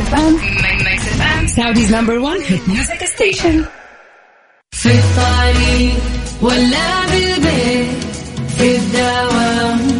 FM Mix FM Saudi's number 1 hit music station في الطريق ولا بالبيت في الدوام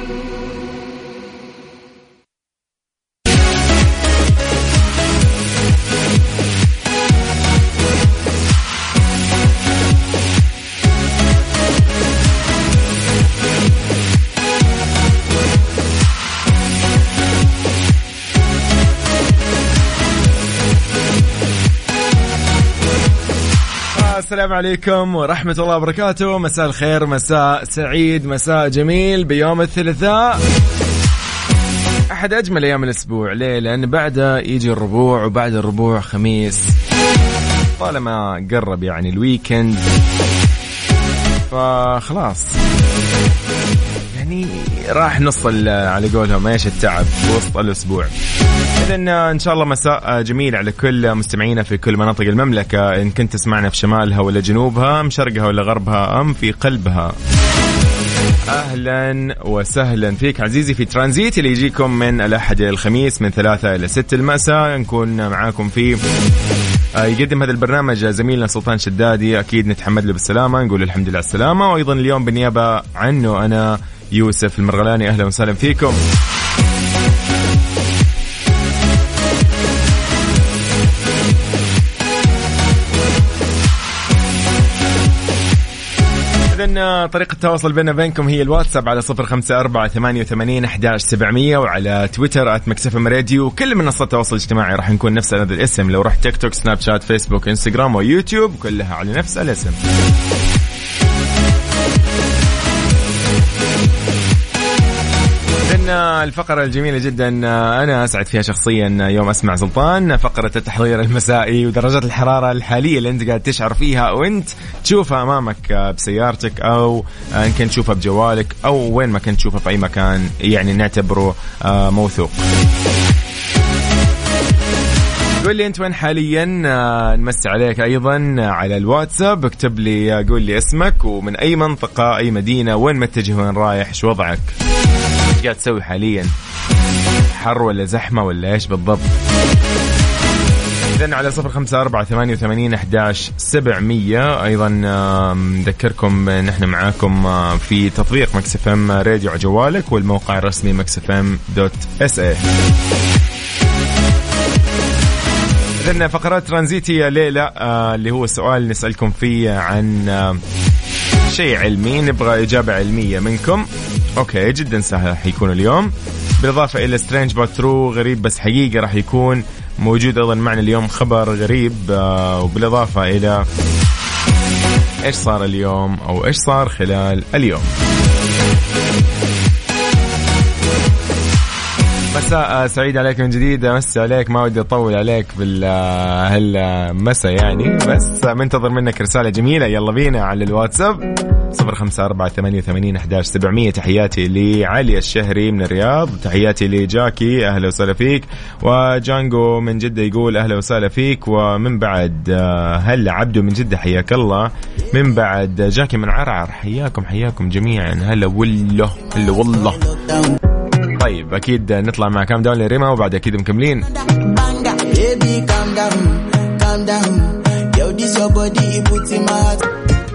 السلام عليكم ورحمة الله وبركاته. مساء الخير مساء سعيد مساء جميل بيوم الثلاثاء. أحد أجمل أيام الأسبوع ليه؟ لأن بعده يجي الربوع وبعد الربوع خميس. طالما قرب يعني الويكند فخلاص. يعني راح نص على قولهم إيش التعب وسط الأسبوع. اذا إن شاء الله مساء جميل على كل مستمعينا في كل مناطق المملكة. إن كنت تسمعنا في شمالها ولا جنوبها أم شرقها ولا غربها أم في قلبها. أهلا وسهلا فيك عزيزي في ترانزيت اللي يجيكم من الأحد إلى الخميس من ثلاثة إلى ستة المساء. نكون معاكم في آه، يقدم هذا البرنامج زميلنا سلطان شدادي. أكيد نتحمد له بالسلامة نقول الحمد لله على السلامة. وأيضا اليوم بالنيابة عنه أنا يوسف المرغلاني أهلا وسهلا فيكم. إذن طريقة التواصل بيننا وبينكم هي الواتساب على صفر خمسة أربعة ثمانية وثمانين أحداش سبعمية وعلى تويتر at Mix FM Radio. وكل منصات التواصل الاجتماعي راح نكون نفس هذا الاسم. لو رحت تيك توك سناب شات فيسبوك إنستغرام ويوتيوب كلها على نفس الاسم. الفقرة الجميلة جدا. أنا أسعد فيها شخصيا يوم أسمع سلطان. فقرة التحضير المسائي ودرجات الحرارة الحالية اللي أنت قاعد تشعر فيها وأنت تشوفها أمامك بسيارتك أو إن كنت تشوفها بجوالك أو وين ما كنت تشوفها في أي مكان. يعني نعتبره آه، موثوق. قول لي انت وين حاليا؟ آه، نمسي عليك أيضا على الواتساب. اكتب لي قول لي اسمك ومن أي منطقة أي مدينة وين متجه وين رايح إيش وضعك؟ إيش قاعد تسوي حاليا؟ حر ولا زحمة ولا إيش بالضبط؟ إذن على صفر خمسة أربعة ثمانية وثمانين أحداش سبعمية. أيضا نذكركم نحن معاكم آه، في تطبيق Mix FM Radio على جوالك والموقع الرسمي Mix FM dot SA إذن فقرات ترانزيتية ليلة آه اللي هو سؤال نسألكم فيه عن آه شيء علمي نبغى إجابة علمية منكم. okay جدا سهل حيكون اليوم. بالإضافة إلى strange but true غريب بس حقيقة راح يكون. موجود أيضا معنا اليوم خبر غريب آه وبالإضافة إلى إيش صار اليوم أو إيش صار خلال اليوم. مساء سعيد عليك من جديد. امسي عليك ما ودي أطول عليك بالمساء يعني. بس منتظر منك رسالة جميلة. يلا بينا على الواتساب. صفر خمسة أربعة ثمانية وثمانين أحداش سبعمية. تحياتي لعلي الشهري من الرياض. تحياتي لجاكي أهلا وسهلا فيك. وجانجو من جدة يقول أهلا وسهلا فيك. ومن بعد آه، هلا عبدو من جدة حياك الله. من بعد جاكي من عرعر حياكم حياكم جميعا. هلا والله هلا والله. طيب أكيد نطلع مع كام داون لريما وبعد أكيد مكملين.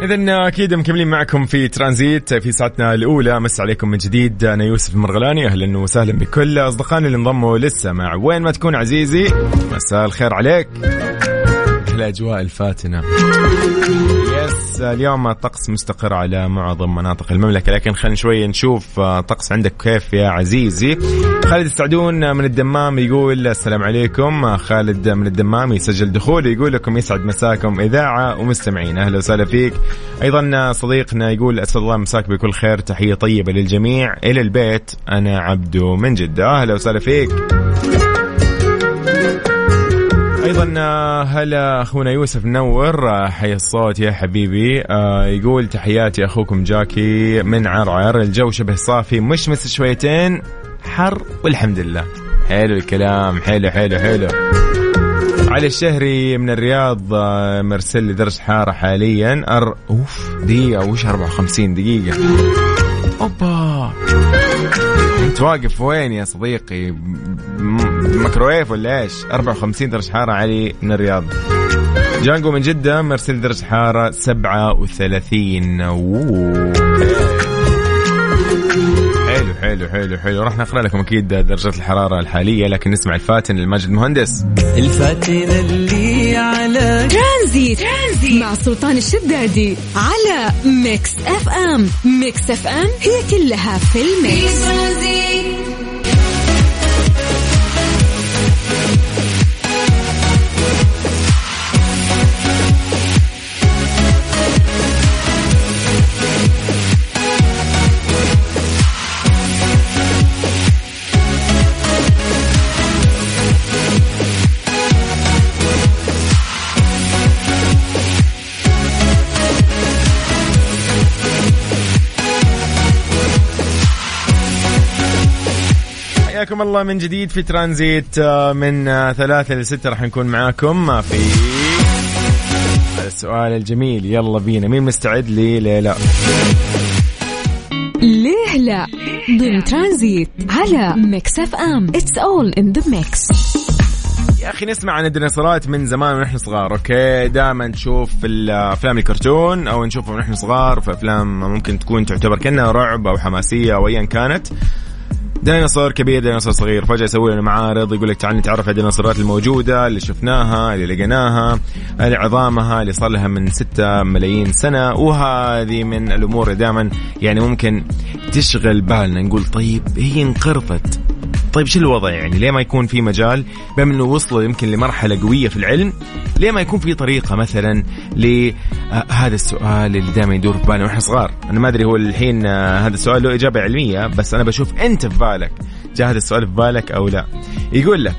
اذا أكيد مكملين معكم في ترانزيت في ساعتنا الأولى. مس عليكم من جديد أنا يوسف المرغلاني أهلا وسهلا بكل أصدقائنا اللي انضموا لسه مع وين ما تكون عزيزي. مساء الخير عليك. الاجواء الفاتنة. يس اليوم الطقس مستقر على معظم مناطق المملكة لكن خلينا شوي نشوف آه، الطقس عندك كيف يا عزيزي؟ خالد السعدون من الدمام يقول السلام عليكم. آه، خالد من الدمام يسجل دخول يقول لكم يسعد مساكم إذاعة ومستمعين. أهلا وسهلا فيك. أيضا صديقنا يقول اسعد الله مساك بكل خير تحية طيبة للجميع. إلى البيت أنا عبدو من جدة. أهلا وسهلا فيك. أيضا آه، هلا أخونا يوسف منور آه، حي الصوت يا حبيبي. آه، يقول تحياتي أخوكم جاكي من عرعر. الجو شبه صافي مشمس شويتين حر والحمد لله. حلو الكلام حلو حلو حلو. علي الشهري من الرياض مرسل لي درجة حارة حاليا. أر... أوف دقيقة وش 54 دقيقة؟ أوبا. انت واقف وين يا صديقي؟ م- ميكروويف ولا إيش؟ 54 درجة حارة علي من الرياض. جانجو من جدة مرسل درجة حارة 37 أوه. حلو حلو حلو. راح نقرا لكم أكيد درجات الحرارة الحالية لكن نسمع الفاتن لماجد مهندس الفاتن اللي على ترانزيت. ترانزيت. مع سلطان الشدادي على Mix FM. Mix FM هي كلها في في ال mix ترانزيت. حياكم الله من جديد في ترانزيت آه، من آه، ثلاثة لستة راح نكون معاكم. آه، في السؤال الجميل. يلا بينا. مين مستعد لي ليه لا؟ ليه لا؟ ضمن ترانزيت على Mix FM. It's all in the mix يا أخي نسمع عن الديناصورات من زمان ونحن صغار okay؟ دائما نشوف في الافلام الكرتون أو نشوفها ونحن صغار في أفلام ممكن تكون تعتبر كأنها رعب أو حماسية أو ايا كانت. ديناصور كبير ديناصور صغير فجأة يسوي لنا معارض يقول لك تعال نتعرف على الديناصورات الموجودة اللي شفناها اللي لقيناها اللي عظامها اللي صار لها من 6 ملايين سنة. وهذه من الأمور اللي دائما يعني ممكن تشغل بالنا نقول طيب هي انقرضت. طيب شو الوضع يعني؟ ليه ما يكون في مجال بما إنه وصلوا يمكن لمرحلة قوية في العلم ليه ما يكون في طريقة مثلا لهذا السؤال اللي دائما يدور في بالنا وإحنا صغار. أنا ما أدري هو الحين آه، هذا السؤال له إجابة علمية بس أنا بشوف أنت في بالك جاء هذا السؤال في بالك أو لا. يقول لك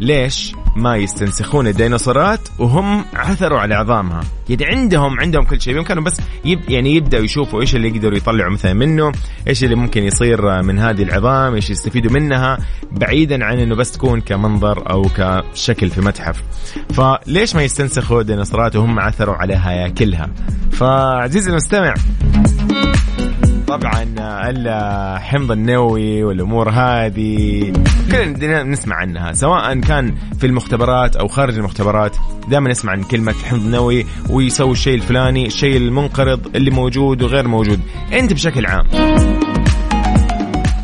ليش ما يستنسخون الديناصورات وهم عثروا على عظامها. يعني عندهم عندهم كل شيء كانوا بس يب يعني يبدأوا يشوفوا إيش اللي يقدروا يطلعوا مثلا منه إيش اللي ممكن يصير من هذه العظام إيش يستفيدوا منها بعيدا عن إنه بس تكون كمنظر أو كشكل في متحف. فليش ما يستنسخوا الديناصورات وهم عثروا على هياكلها فعزيزي المستمع. طبعا الحمض النووي والأمور هذه. كلنا نسمع عنها سواء كان في المختبرات أو خارج المختبرات دائما نسمع عن كلمة الحمض النووي ويسوي الشيء الفلاني الشيء المنقرض اللي موجود وغير موجود. أنت بشكل عام.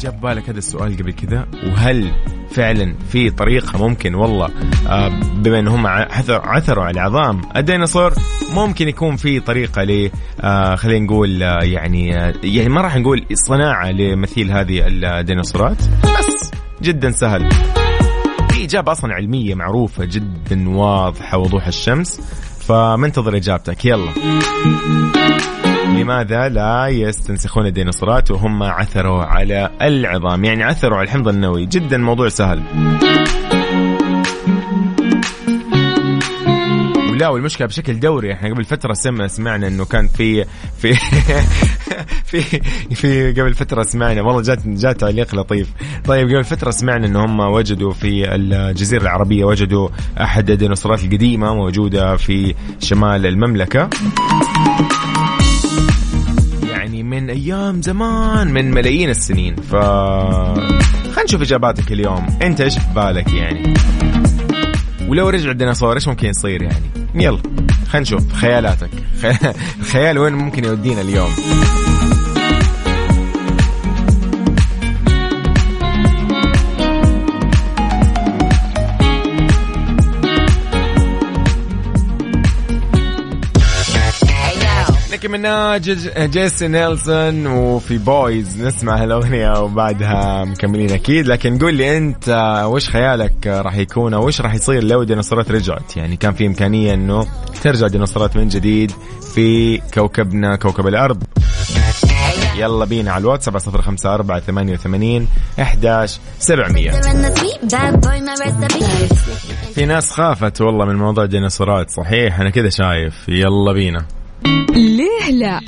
جاب بالك هذا السؤال قبل كذا؟ وهل فعلا في طريقة ممكن والله آه، بما ان هم عثر- عثروا على عظام الديناصور ممكن يكون في طريقة ل آه، خلينا نقول آه، يعني يعني ما راح نقول صناعة لمثيل هذه الديناصورات بس جدا سهل. في إجابة أصلا علمية معروفة جدا واضحة وضوح الشمس فمنتظر إجابتك. يلا. لماذا لا يستنسخون الديناصورات وهم عثروا على العظام؟ يعني عثروا على الحمض النووي. جدا موضوع سهل. ولا والمشكلة بشكل دوري. إحنا قبل فترة سمع سمعنا إنه كان في في في في قبل فترة سمعنا. والله جات جات تعليق لطيف. طيب قبل فترة سمعنا ان هم وجدوا في الجزيرة العربية وجدوا أحد الديناصورات القديمة موجودة في شمال المملكة. من أيام زمان من ملايين السنين. ف خلينا نشوف إجاباتك اليوم. أنت إيش في بالك يعني؟ ولو رجع الديناصور إيش ممكن يصير يعني؟ يلا خلينا نشوف. خيالاتك. خي- الخيال وين ممكن يودينا اليوم؟ Nicki Minaj Jesy Nelson وفي Boyz. نسمع هالاغنية وبعدها مكملين أكيد. لكن قول لي أنت وش خيالك راح يكون أو وش راح يصير لو الديناصورات رجعت؟ يعني كان في إمكانية إنه ترجع الديناصورات من جديد في كوكبنا كوكب الأرض. يلا بينا على الواتس 7054 88 11 700 in the sweet bad boy, my recipe. في ناس خافت والله من موضوع الديناصورات. صحيح أنا كذا شايف. يلا بينا. ليه لا؟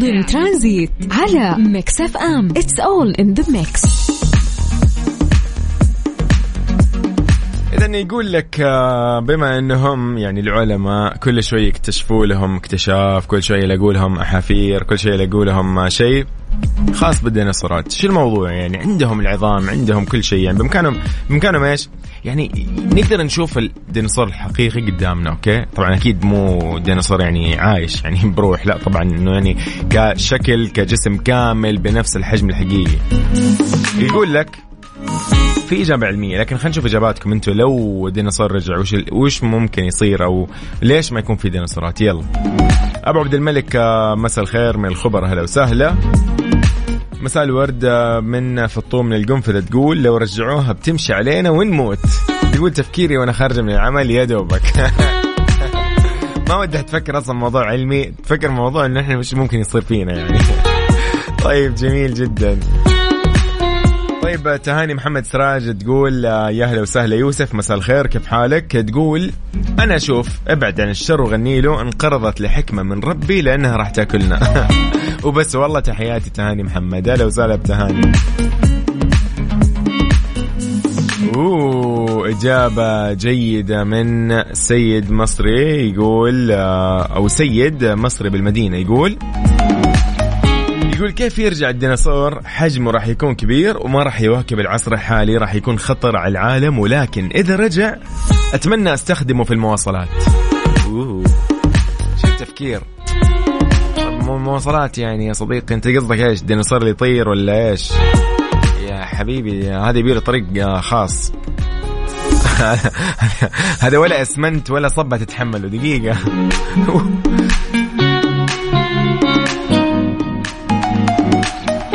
ضمن ترانزيت على Mix FM. It's all in the mix اذا يقول لك آه، بما إنهم يعني العلماء كل شوي يكتشفوا لهم اكتشاف كل شوي يلاقوا لهم أحافير كل شوي يلاقوا لهم شيء خاص بالديناصورات. شو الموضوع يعني؟ عندهم العظام عندهم كل شيء. يعني بإمكانهم بإمكانهم إيش؟ يعني نقدر نشوف الديناصور الحقيقي قدامنا أوكي؟ طبعا أكيد مو ديناصور يعني عايش يعني بروح لا طبعا إنه يعني كشكل كجسم كامل بنفس الحجم الحقيقي. يقول لك في إجابة علمية لكن خلينا نشوف إجاباتكم أنتم لو ديناصور رجع وش وش ممكن يصير؟ أو ليش ما يكون في ديناصورات؟ يلا. أبو عبد الملك آه، مساء الخير من الخبر هلا وسهلا. مساء الورد آه، من فطوم من القنفذة تقول لو رجعوها بتمشي علينا ونموت. تقول تفكيري وأنا خارجه من العمل يا دوبك. ما ودها تفكر أصلا موضوع علمي تفكر موضوع انه إحنا مش ممكن يصير فينا يعني. طيب جميل جدا. طيب تهاني محمد سراج تقول آه، يا أهلا وسهلا يوسف مساء الخير كيف حالك؟ تقول أنا أشوف أبعد عن الشر وغني له انقرضت لحكمة من ربي لأنها راح تأكلنا. وبس والله تحياتي تهاني محمد. أهلا وسهلا بتهاني. أوه إجابة جيدة من سيد مصري يقول آه، أو سيد مصري بالمدينة يقول يقول كيف يرجع الديناصور؟ حجمه راح يكون كبير وما راح يواكب العصر الحالي راح يكون خطر على العالم ولكن إذا رجع أتمنى أستخدمه في المواصلات. أوه. شو التفكير. مواصلات يعني يا صديقي أنت قصدك إيش؟ ديناصور اللي يطير ولا إيش؟ يا حبيبي هذا يبيله طريق خاص. هذا ولا أسمنت ولا صبة تتحمله دقيقة.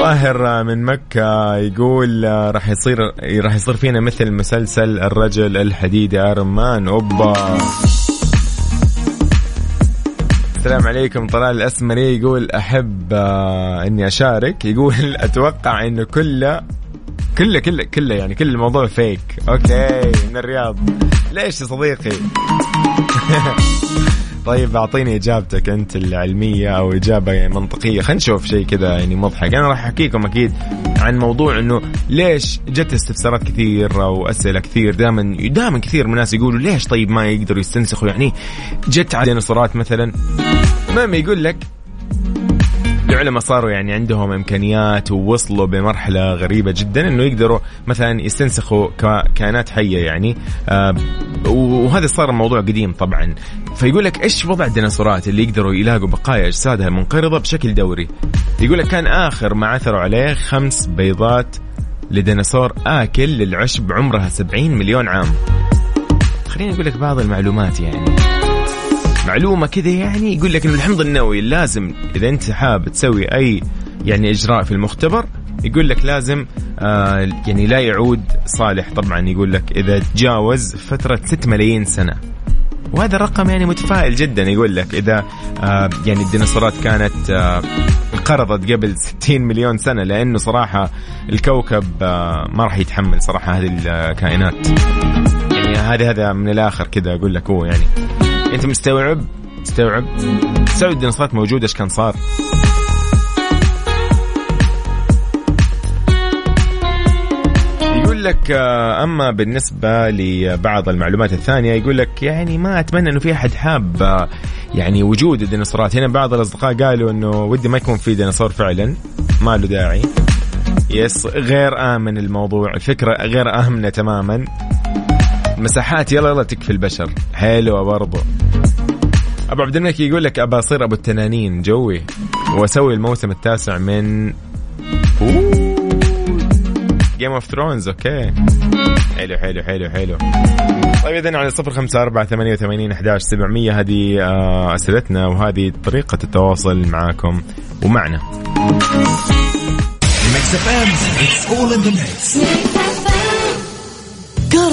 طاهر من مكة يقول راح يصير راح يصير فينا مثل مسلسل الرجل الحديدي آيرون مان. أوبا. السلام عليكم. طلال الأسمري يقول أحب آه، إني أشارك. يقول أتوقع انه كله كله كله كله يعني كل الموضوع فيك أوكي من الرياض. ليش يا صديقي؟ طيب أعطيني إجابتك أنت العلمية أو إجابة يعني منطقية. خلينا نشوف شيء كذا يعني مضحك. أنا راح أحكيكم أكيد عن موضوع إنه ليش جت استفسارات كثير أو أسئلة كثير. دائما دائما كثير من الناس يقولوا ليش طيب ما يقدروا يستنسخوا؟ يعني جت على ديناصورات مثلا. المهم يقول لك العلماء صاروا يعني عندهم إمكانيات ووصلوا بمرحلة غريبة جدا إنه يقدروا مثلا يستنسخوا كائنات حية يعني. آه وهذا صار موضوع قديم طبعا. فيقول لك إيش وضع الديناصورات اللي يقدروا يلاقوا بقايا أجسادها المنقرضة بشكل دوري؟ يقول لك كان آخر ما عثروا عليه خمس بيضات لديناصور آكل للعشب عمرها 70 مليون عام. خليني أقول لك بعض المعلومات يعني. معلومة كذا يعني يقول لك انه الحمض النووي لازم إذا أنت حاب تسوي أي يعني إجراء في المختبر يقول لك لازم آه يعني لا يعود صالح. طبعا يقول لك إذا تجاوز فترة 6 ملايين سنة. وهذا الرقم يعني متفائل جدا. يقول لك إذا آه يعني الديناصورات كانت آه انقرضت قبل 60 مليون سنة لأنه صراحة الكوكب آه ما راح يتحمل صراحة هذه الكائنات. يعني هذا هذا من الآخر كذا أقول لك هو يعني. أنت مستوعب؟ مستوعب تستوعب الديناصورات موجودة إيش كان صار؟ يقول لك آه، أما بالنسبة لبعض المعلومات الثانية يقول لك يعني ما أتمنى إنه في أحد حاب آه، يعني وجود الديناصورات. هنا بعض الأصدقاء قالوا إنه ودي ما يكون في ديناصور فعلا ما له داعي. yes غير آمن الموضوع الفكرة غير آمنة تماما. مساحات يلا يلا تكفي البشر. حلوة برضو. أبو عبد الملك يقول لك أبى أصير أبو التنانين. جوي. وأسوي الموسم التاسع من Game of Thrones okay. حلو حلو حلو حلو. طيب اذا على صفر خمسة أربعة ثمانية وثمانين أحداش سبعمية. هذه آه، أسئلتنا وهذه طريقة التواصل معاكم ومعنا.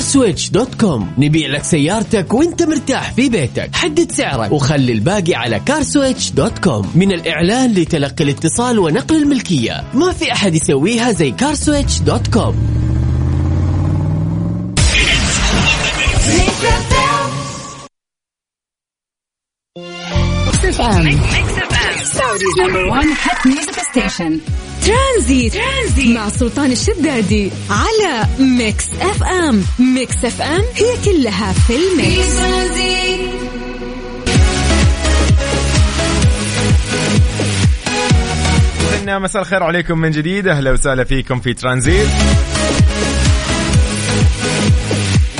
Switch dot com نبيع لك سيارتك وانت مرتاح في بيتك. حدد سعرك وخلي الباقي على CarSwitch dot com من الإعلان لتلقي الاتصال ونقل الملكية. ما في أحد يسويها زي CarSwitch dot com Mix FM. Saudi's number one hit music station. ترانزيت. ترانزيت مع سلطان الشدادي على Mix FM. Mix FM هي كلها في ال mix. مساء الخير عليكم من جديد. أهلا وسهلا فيكم في ترانزيت.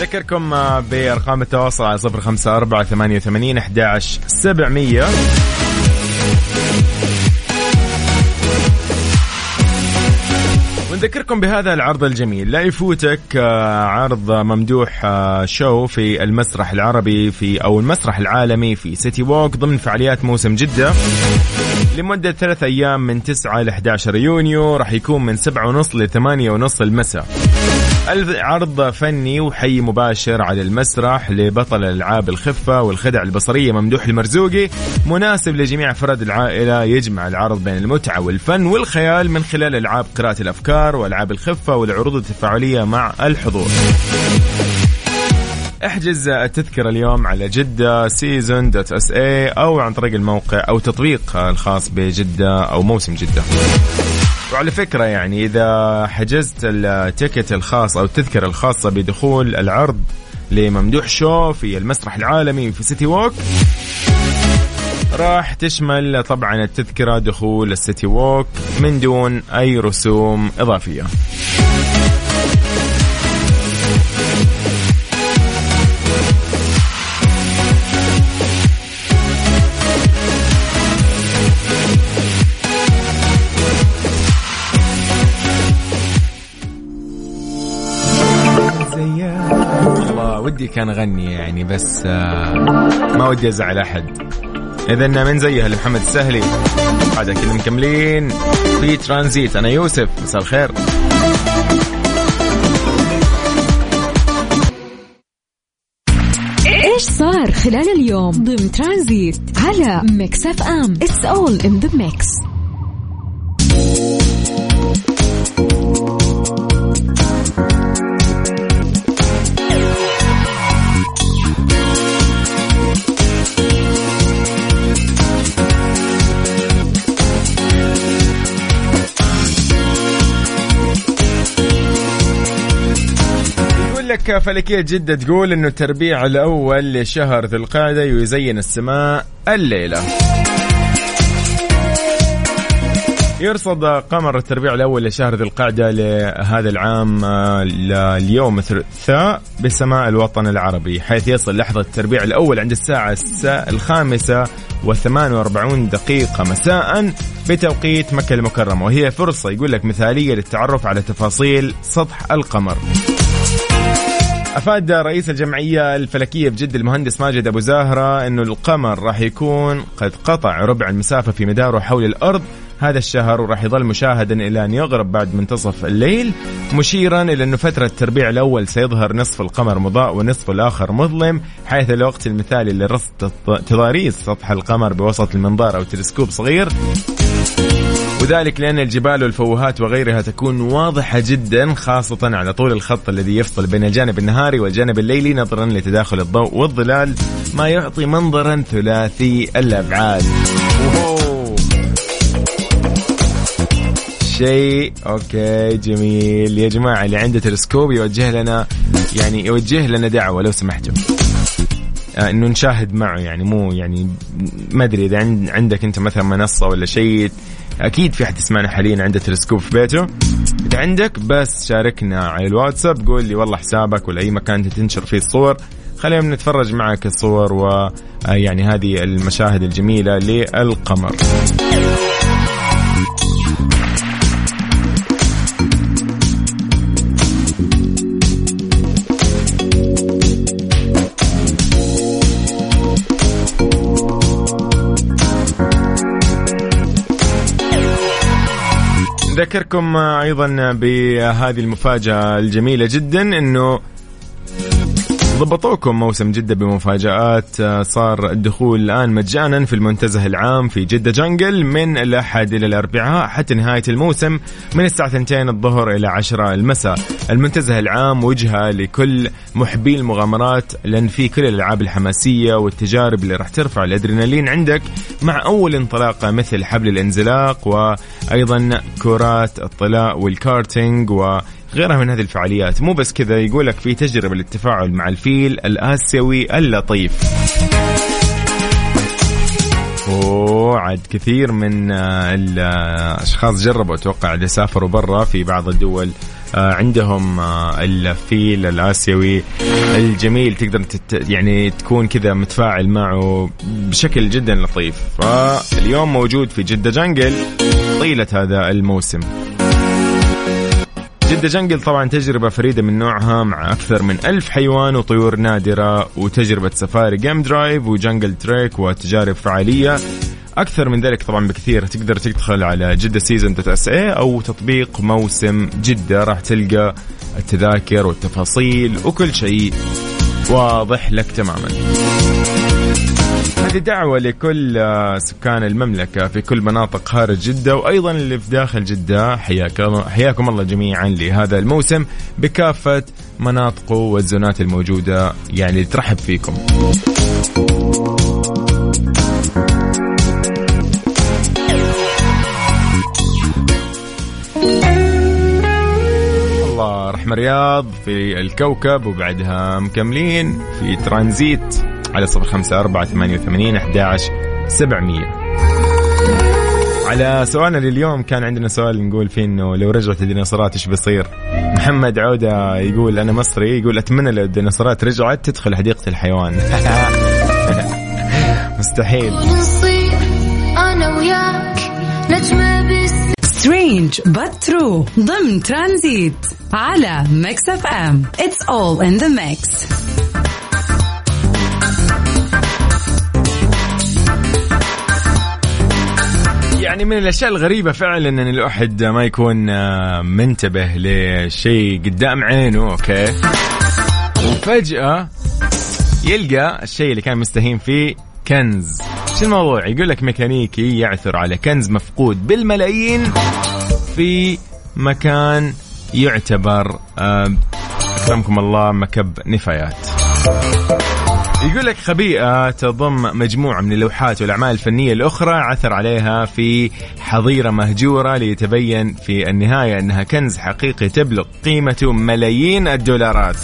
ذكركم بأرقام التواصل على صفر خمسة أربعة ثمانية وثمانين أحداش سبعمية. ونذكركم بهذا العرض الجميل. لا يفوتك آه، عرض ممدوح آه، شو في المسرح العربي في أو المسرح العالمي في سيتي ووك ضمن فعاليات موسم جدة. لمدة ثلاث أيام من 9 ل 11 يونيو راح يكون من 7 ونص ل 8 ونص المساء. العرض فني وحي مباشر على المسرح لبطل الألعاب الخفة والخدع البصرية ممدوح المرزوقي مناسب لجميع أفراد العائلة يجمع العرض بين المتعة والفن والخيال من خلال ألعاب قراءة الأفكار وألعاب الخفة والعروض التفاعلية مع الحضور. احجز التذكرة اليوم على جدة season dot sa أو عن طريق الموقع أو تطبيق الخاص بجدة أو موسم جدة. وعلى فكرة يعني إذا حجزت ال ticket الخاص أو التذكرة الخاصة بدخول العرض لممدوح show في المسرح العالمي في City Walk راح تشمل طبعا التذكرة دخول ال City Walk من دون أي رسوم إضافية. والله ودي كان اغني يعني بس آه، ما ودي أزعل أحد. إذا من زيها لمحمد السهلي. هذا كل مكملين. في ترانزيت. أنا يوسف. مساء الخير. إيش صار خلال اليوم؟ ضمن ترانزيت على Mix FM. it's all in the mix لك فلكية جدة تقول إنه التربيع الأول لشهر ذي القعدة يزين السماء الليلة. يرصد قمر التربيع الأول لشهر ذي القعدة لهذا العام آه، لليوم الثلاثاء بسماء الوطن العربي حيث يصل لحظة التربيع الأول عند الساعة الس- الخامسة وثمان وأربعون دقيقة مساء بتوقيت مكة المكرمة. وهي فرصة يقول لك مثالية للتعرف على تفاصيل سطح القمر. أفاد رئيس الجمعية الفلكية بجد المهندس ماجد أبو زاهرة إنه القمر راح يكون قد قطع ربع المسافة في مداره حول الأرض. هذا الشهر وراح يظل مشاهدا إلى أن يغرب بعد منتصف الليل مشيرا إلى إنه فترة التربيع الأول سيظهر نصف القمر مضاء ونصف الآخر مظلم حيث الوقت المثالي لرصد تضاريس سطح القمر بوسط المنظار أو تلسكوب صغير. وذلك لأن الجبال والفوهات وغيرها تكون واضحة جدا خاصة على طول الخط الذي يفصل بين الجانب النهاري والجانب الليلي نظرا لتداخل الضوء والظلال ما يعطي منظرا ثلاثي الأبعاد. شيء. أوكي جميل. يا جماعة اللي عنده تلسكوب يوجه لنا يعني يوجه لنا دعوة لو سمحتوا آه، إنه نشاهد معه يعني مو يعني ما أدري إذا عند عندك أنت مثلا منصة ولا شيء أكيد في أحد يسمعنا حاليا عنده تلسكوب في بيته. إذا عندك بس شاركنا على الواتساب قول لي والله حسابك ولا أي مكان أنت تنشر فيه الصور. خلينا نتفرج معك الصور و آه، هذه المشاهد الجميلة للقمر. نذكركم أيضا بهذه المفاجأة الجميلة جدا إنه ضبطوكم موسم جدة بمفاجآت. آه، صار الدخول الآن مجانا في المنتزه العام في جدة جنجل من الأحد إلى الأربعاء حتى نهاية الموسم من الساعة 2 الظهر إلى 10 المساء. المنتزه العام وجهة لكل محبي المغامرات لأن في كل الألعاب الحماسية والتجارب اللي راح ترفع الأدرينالين عندك مع أول انطلاقة مثل حبل الانزلاق وأيضا كرات الطلاء والكارتينج و غيرها من هذه الفعاليات. مو بس كذا يقولك في تجربة للتفاعل مع الفيل الآسيوي اللطيف. وعد كثير من آه، الأشخاص جربوا أتوقع اللي سافروا برا في بعض الدول آه، عندهم آه، الفيل الآسيوي الجميل. تقدر تت يعني تكون كذا متفاعل معه بشكل جدا لطيف. فاليوم موجود في جدة جنجل طيلة هذا الموسم. جدة Jungle طبعا تجربة فريدة من نوعها مع أكثر من ألف حيوان وطيور نادرة وتجربة سفاري game drive و jungle trek وتجارب فعالية. أكثر من ذلك طبعا بكثير. تقدر تدخل على جدة season dot sa أو تطبيق موسم جدة. راح تلقى التذاكر والتفاصيل وكل شيء واضح لك تماما. هذه دعوة لكل آه، سكان المملكة في كل مناطق خارج جدة وأيضا اللي في داخل جدة. حياكم, حياكم الله جميعا لهذا الموسم بكافة مناطقه والزونات الموجودة يعني ترحب فيكم. الله رحمة رياض في الكوكب وبعدها مكملين في ترانزيت. على صفر خمسة أربعة ثمانية وثمانين أحداش سبعمية. على سؤالنا لليوم كان عندنا سؤال نقول فيه إنه لو رجعت الديناصورات إيش بيصير؟ محمد عودة يقول أنا مصري يقول أتمنى لو الديناصورات رجعت تدخل حديقة الحيوان. مستحيل. أنا وياك strange but true ضمن ترانزيت على Mix FM. it's all in the mix يعني من الأشياء الغريبة فعلا إن الواحد ما يكون آه، منتبه لشيء قدام عينه أوكي؟ وفجأة يلقى الشيء اللي كان مستهين فيه كنز. شو الموضوع؟ يقول لك ميكانيكي يعثر على كنز مفقود بالملايين في مكان يعتبر آه، أكرمكم الله مكب نفايات. يقول لك خبيئة تضم مجموعة من اللوحات والأعمال الفنية الأخرى عثر عليها في حظيرة مهجورة ليتبين في النهاية أنها كنز حقيقي تبلغ قيمته ملايين الدولارات.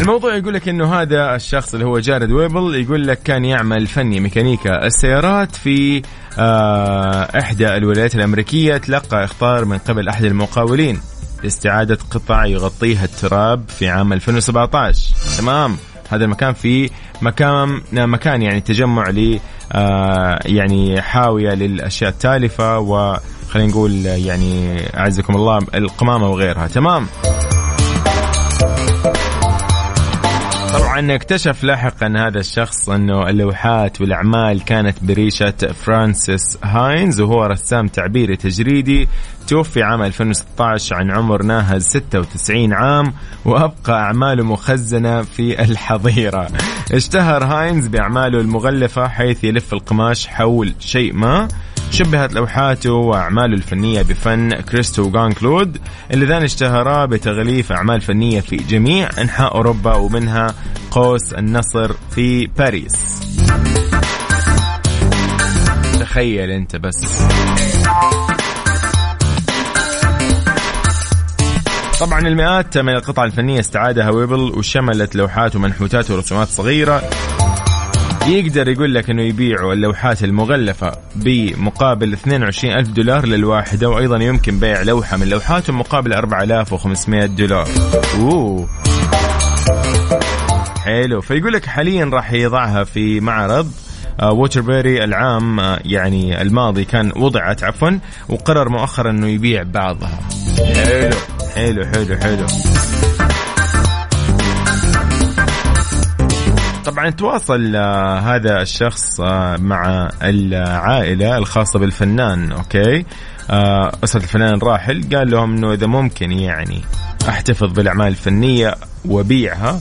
الموضوع يقول لك إنه هذا الشخص اللي هو جارد ويبل يقول لك كان يعمل فني ميكانيكا السيارات في آه إحدى الولايات الأمريكية تلقى اخطار من قبل أحد المقاولين لاستعادة قطع يغطيها التراب في عام 2017 تمام؟ هذا المكان في مكان مكان يعني تجمع ل آه، يعني حاوية للأشياء التالفة وخلينا نقول يعني أعزكم الله القمامة وغيرها. تمام؟ طبعا اكتشف لاحقا هذا الشخص أنه اللوحات والأعمال كانت بريشة فرانسيس هاينز وهو رسام تعبيري تجريدي توفي عام 2016 عن عمر ناهز 96 عام وأبقى أعماله مخزنة في الحظيرة. اشتهر هاينز بأعماله المغلفة حيث يلف القماش حول شيء ما شبهت لوحاته وأعماله الفنية بفن كريستو جان كلود اللذان اشتهرا بتغليف أعمال فنية في جميع أنحاء أوروبا ومنها قوس النصر في باريس. تخيل أنت بس. طبعا المئات من القطع الفنية استعادها ويبل وشملت لوحات ومنحوتات ورسومات صغيرة يقدر يقول لك إنه يبيعوا اللوحات المغلفة بمقابل 22 ألف دولار للواحدة وأيضا يمكن بيع لوحة من لوحاتهم مقابل 4500 دولار. أوه. حلو. فيقول لك حاليا راح يضعها في معرض ووتربيري العام آه، يعني الماضي كان وضعت عفوا وقرر مؤخرا إنه يبيع بعضها. حلو. حلو حلو حلو. طبعا تواصل آه، هذا الشخص آه، مع العائلة الخاصة بالفنان أوكي؟ آه، أسرة الفنان الراحل قال لهم أنه إذا ممكن يعني أحتفظ بالأعمال الفنية وبيعها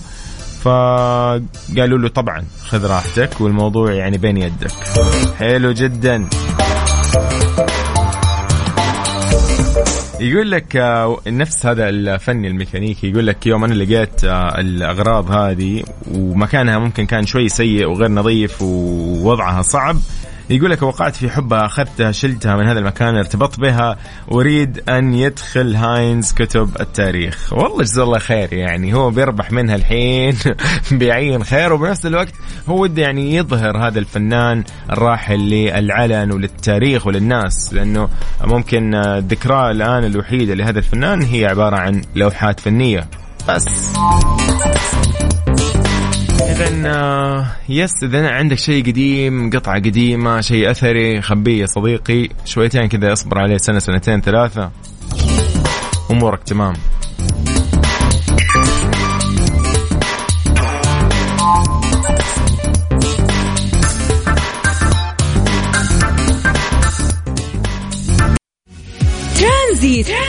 فقالوا له طبعا خذ راحتك والموضوع يعني بين يدك. حلو جدا. يقول لك آه، نفس هذا الفني الميكانيكي يقول لك يوم أنا لقيت آه، الأغراض هذه ومكانها ممكن كان شوي سيء وغير نظيف ووضعها صعب يقول لك وقعت في حبها أخذتها شلتها من هذا المكان ارتبطت بها أريد أن يدخل هاينز كتب التاريخ. والله جزاه الله خير يعني هو بيربح منها الحين بيعين خير وبنفس الوقت هو وده يعني يظهر هذا الفنان الراحل للعلن وللتاريخ وللناس لأنه ممكن الذكرى الآن الوحيدة لهذا الفنان هي عبارة عن لوحات فنية. بس. اذا آه، يس اذا عندك شيء قديم قطعة قديمة شيء أثري خبيه يا صديقي شويتين كذا اصبر عليه سنة سنتين ثلاثة أمورك تمام Transit.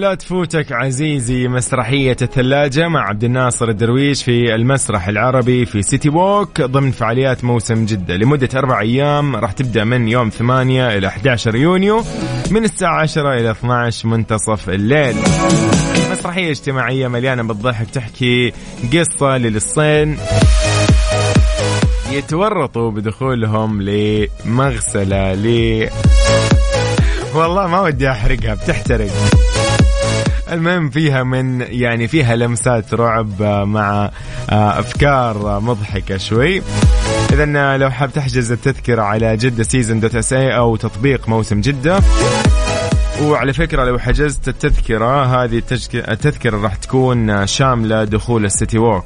لا تفوتك عزيزي مسرحية الثلاجة مع عبد الناصر الدرويش في المسرح العربي في سيتي ووك ضمن فعاليات موسم جدة. لمدة أربع أيام راح تبدأ من يوم 8 إلى 11 يونيو من الساعة 10 إلى 12 منتصف الليل. مسرحية اجتماعية مليانة بالضحك تحكي قصة للصين يتورطوا بدخولهم لمغسلة. ل والله ما ودي أحرقها بتحترق. المهم فيها من يعني فيها لمسات رعب مع آه، أفكار مضحكة شوي. اذا لو حاب تحجز التذكرة على جدة season dot sa أو تطبيق موسم جدة. وعلى فكرة لو حجزت التذكرة هذه التذكرة راح تكون شاملة دخول ال City Walk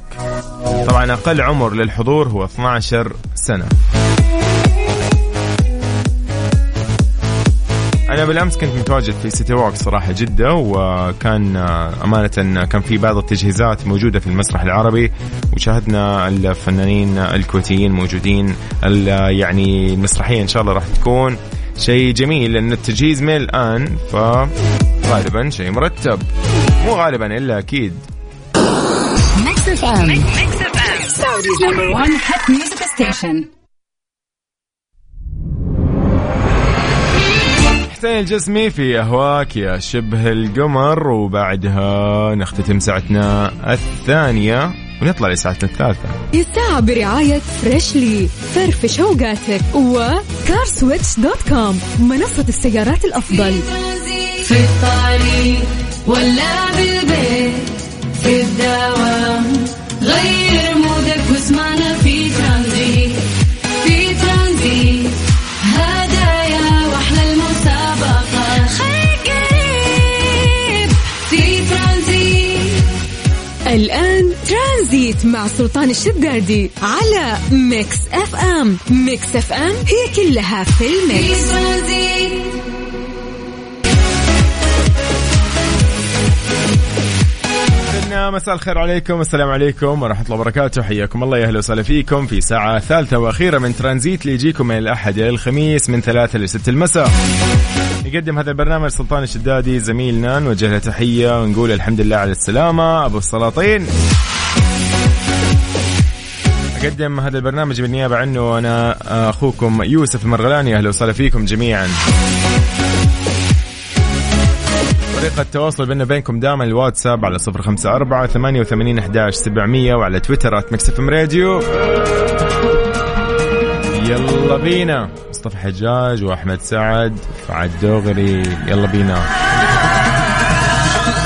طبعا أقل عمر للحضور هو 12 سنة. أنا بالأمس كنت متواجد في City Walk صراحة جدة وكان أمانة كان في بعض التجهيزات موجودة في المسرح العربي وشاهدنا الفنانين الكويتيين موجودين يعني المسرحية إن شاء الله راح تكون شيء جميل لأن التجهيز من الآن فغالبا شيء مرتب. مو غالبا إلا أكيد. Mix FM Mix FM Saudi's number 1 hit music station حسين الجسمي في أهواك يا شبه القمر وبعدها نختتم ساعتنا الثانية ونطلع لساعتنا الثالثة. الساعة برعاية Freshly فرفش اوقاتك و CarSwitch dot com منصة السيارات الأفضل. في الطريق ولا بالبيت في الدوام غير مودك واسمعنا ترانزيت مع سلطان الشدادي على Mix FM. Mix FM هي كلها في ال mix. مساء الخير عليكم السلام عليكم ورحمة الله وبركاته. حياكم الله يا أهلا وسهلا فيكم في ساعة ثالثة وأخيرة من ترانزيت اللي يجيكم من الأحد إلى الخميس من ثلاثة لست المساء. يقدم هذا البرنامج سلطان الشدادي زميلنا نوجه له تحية ونقول الحمد لله على السلامة. أبو السلاطين. أقدم هذا البرنامج بالنيابة عنه. أنا أخوكم يوسف المرغلاني. أهلا وسهلا فيكم جميعا. طريقة التواصل بيننا وبينكم دائما الواتساب على صفر خمسة أربعة ثمانية وثمانين أحداش سبعمية وعلى تويتر آت راديو. يلا بينا. مصطفى حجاج وأحمد سعد فعد دغري يلا بينا.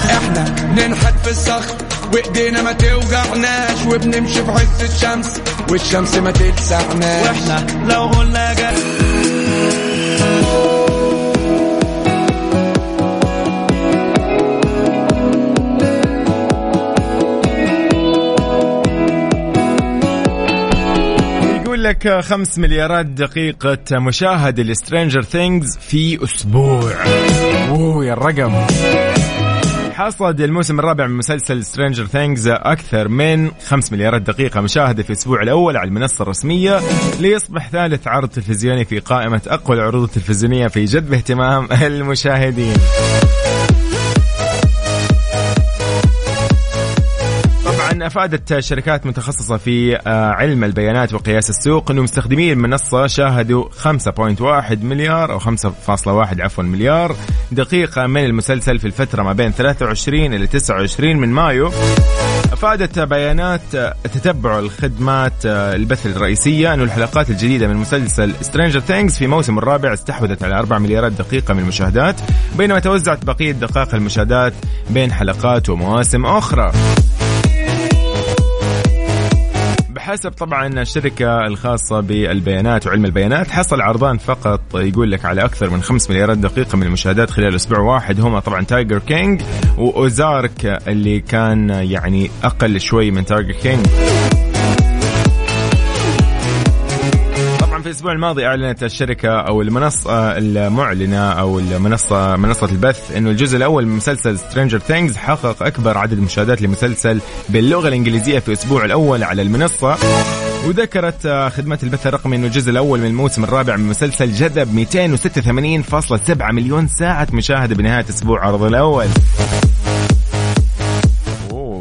إحنا ننحت في الصخر وإيدينا ما توجعناش وبنمشي في عز الشمس والشمس ما تلسعناش. وإحنا لو قلنا جد يقول لك خمس مليارات دقيقة مشاهدة ل Stranger Things في أسبوع. أوه يا الرقم. حصد الموسم الرابع من مسلسل Stranger Things أكثر من 5 مليارات دقيقة مشاهدة في الأسبوع الأول على المنصة الرسمية ليصبح ثالث عرض تلفزيوني في قائمة أقوى العروض التلفزيونية في جذب اهتمام المشاهدين. أفادت شركات متخصصة في آه، علم البيانات وقياس السوق إنه مستخدمي المنصة شاهدوا 5.1 مليار أو 5.1 عفوا مليار دقيقة من المسلسل في الفترة ما بين 23 إلى 29 من مايو. أفادت بيانات تتبع الخدمات البث الرئيسية إنه الحلقات الجديدة من مسلسل Stranger Things في موسم الرابع استحوذت على 4 مليارات دقيقة من المشاهدات بينما توزعت بقية دقائق المشاهدات بين حلقات ومواسم أخرى. بحسب طبعا الشركة الخاصة بالبيانات وعلم البيانات. حصل عرضان فقط يقول لك على أكثر من 5 مليارات دقيقة من المشاهدات خلال أسبوع واحد. هما طبعا Tiger King و Ozark اللي كان يعني أقل شوي من Tiger King في الأسبوع الماضي أعلنت الشركة أو المنصة المعلنة أو المنصة منصة البث إنه الجزء الأول من مسلسل Stranger Things حقق أكبر عدد مشاهدات لمسلسل باللغة الإنجليزية في الأسبوع الأول على المنصة. وذكرت خدمات البث الرقمي إنه الجزء الأول من الموسم الرابع من المسلسل جذب 286.7 مليون ساعة مشاهدة بنهاية أسبوع عرض الأول.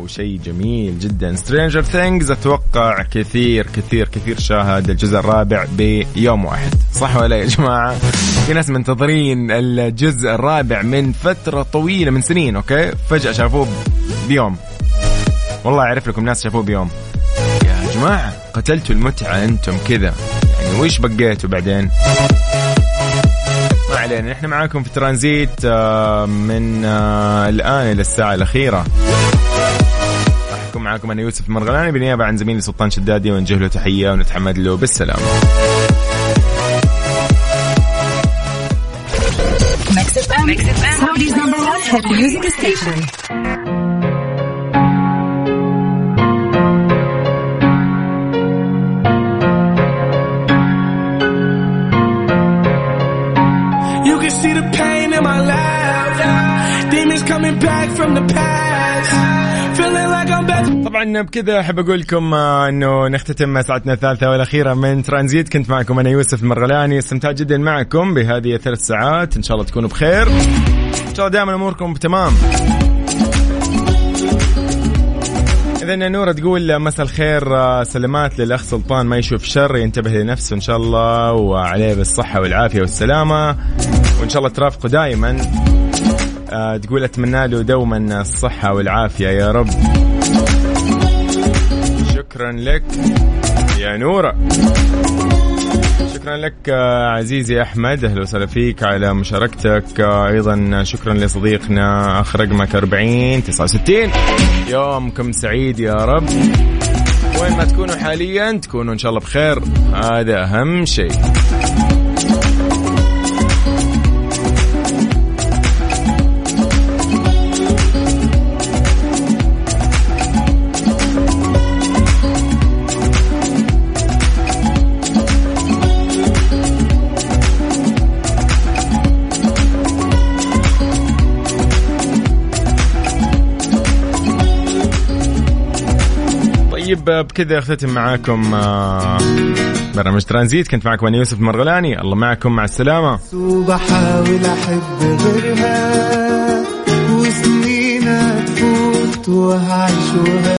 شيء جميل جدا. Stranger Things أتوقع كثير كثير كثير شاهد الجزء الرابع بيوم واحد. صح ولا يا جماعة؟ في ناس منتظرين الجزء الرابع من فترة طويلة من سنين أوكي؟ فجأة شافوه بيوم. والله أعرف لكم ناس شافوه بيوم. يا جماعة قتلتوا المتعة أنتم كذا. يعني وش بقيتوا بعدين؟ ما علينا. نحن معاكم في ترانزيت آه، من آه، الآن إلى الساعة الأخيرة. معكم أنا يوسف المرغلاني بالنيابه عن زميلي سلطان شدادي ونوجه له تحية ونتحمد له بالسلامه. You can see the pain in my life. Demons coming back from the past. طبعا بكذا أحب أقول لكم آه، إنه نختتم ساعتنا الثالثة والأخيرة من ترانزيت. كنت معكم أنا يوسف المرغلاني استمتعت جدا معكم بهذه الثلاث ساعات. إن شاء الله تكونوا بخير. إن شاء الله دائما أموركم تمام. إذا نورة تقول مساء الخير آه، سلامات للأخ سلطان ما يشوف شر ينتبه لنفسه إن شاء الله وعليه بالصحة والعافية والسلامة. وإن شاء الله ترافقه دائما. تقول أتمنى له دوما الصحة والعافية يا رب. شكرا لك يا نورة. شكرا لك آه، عزيزي أحمد. أهلا وسهلا فيك على مشاركتك. آه، أيضا شكرا لصديقنا أخ رقمك 40 69 يومكم سعيد يا رب. وين ما تكونوا حاليا تكونوا إن شاء الله بخير. هذا أهم شيء. بكذا اختتم معاكم آه، برنامج ترانزيت. كنت معكم أنا يوسف مرغلاني. الله معكم مع السلامة. وبحاول أحب غيرها وسنين تفوت وهعيش